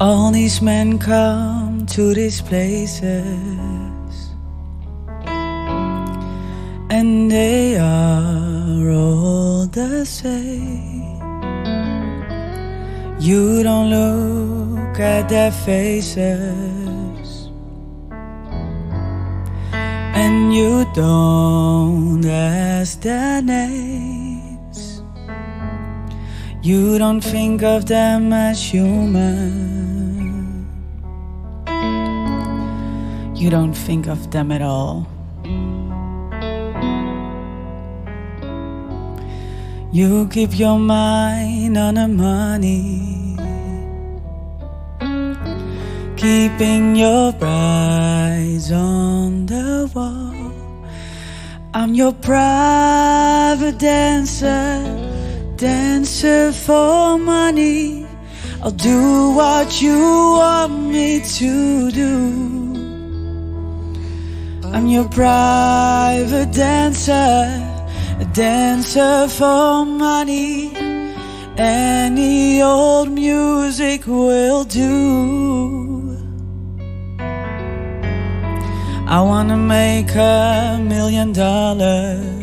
All these men come to these places and they are all the same. You don't look at their faces and you don't ask their names. You don't think of them as human. You don't think of them at all. You keep your mind on the money, keeping your eyes on the wall. I'm your private dancer, dancer for money. I'll do what you want me to do. I'm your private dancer, a dancer for money. Any old music will do. I wanna make a million dollars.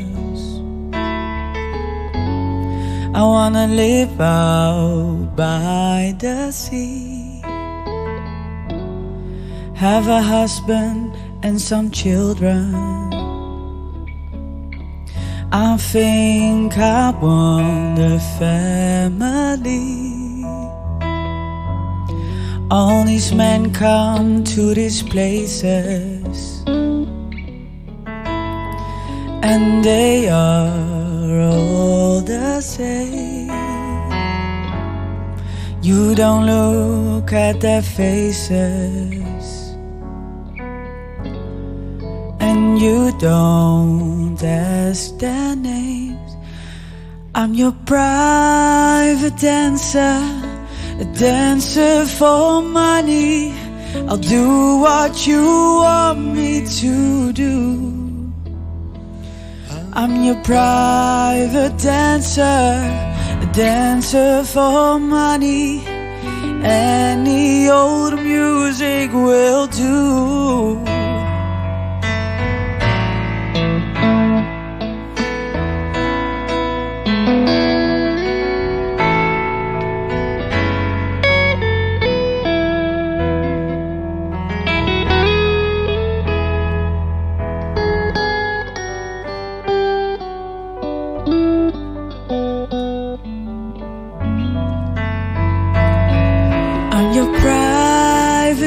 I wanna live out by the sea. Have a husband and some children. I think I want a family. All these men come to these places, and they are all the same. You don't look at their faces, and you don't ask their names. I'm your private dancer, a dancer for money. I'll do what you want me to do. I'm your private dancer, a dancer for money. Any old music will do.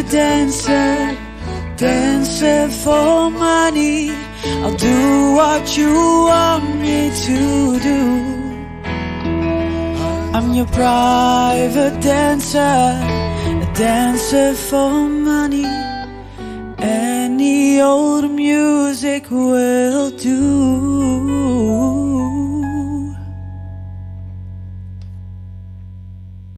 Private dancer, dancer for money. I'll do what you want me to do. I'm your private dancer, a dancer for money. Any old music will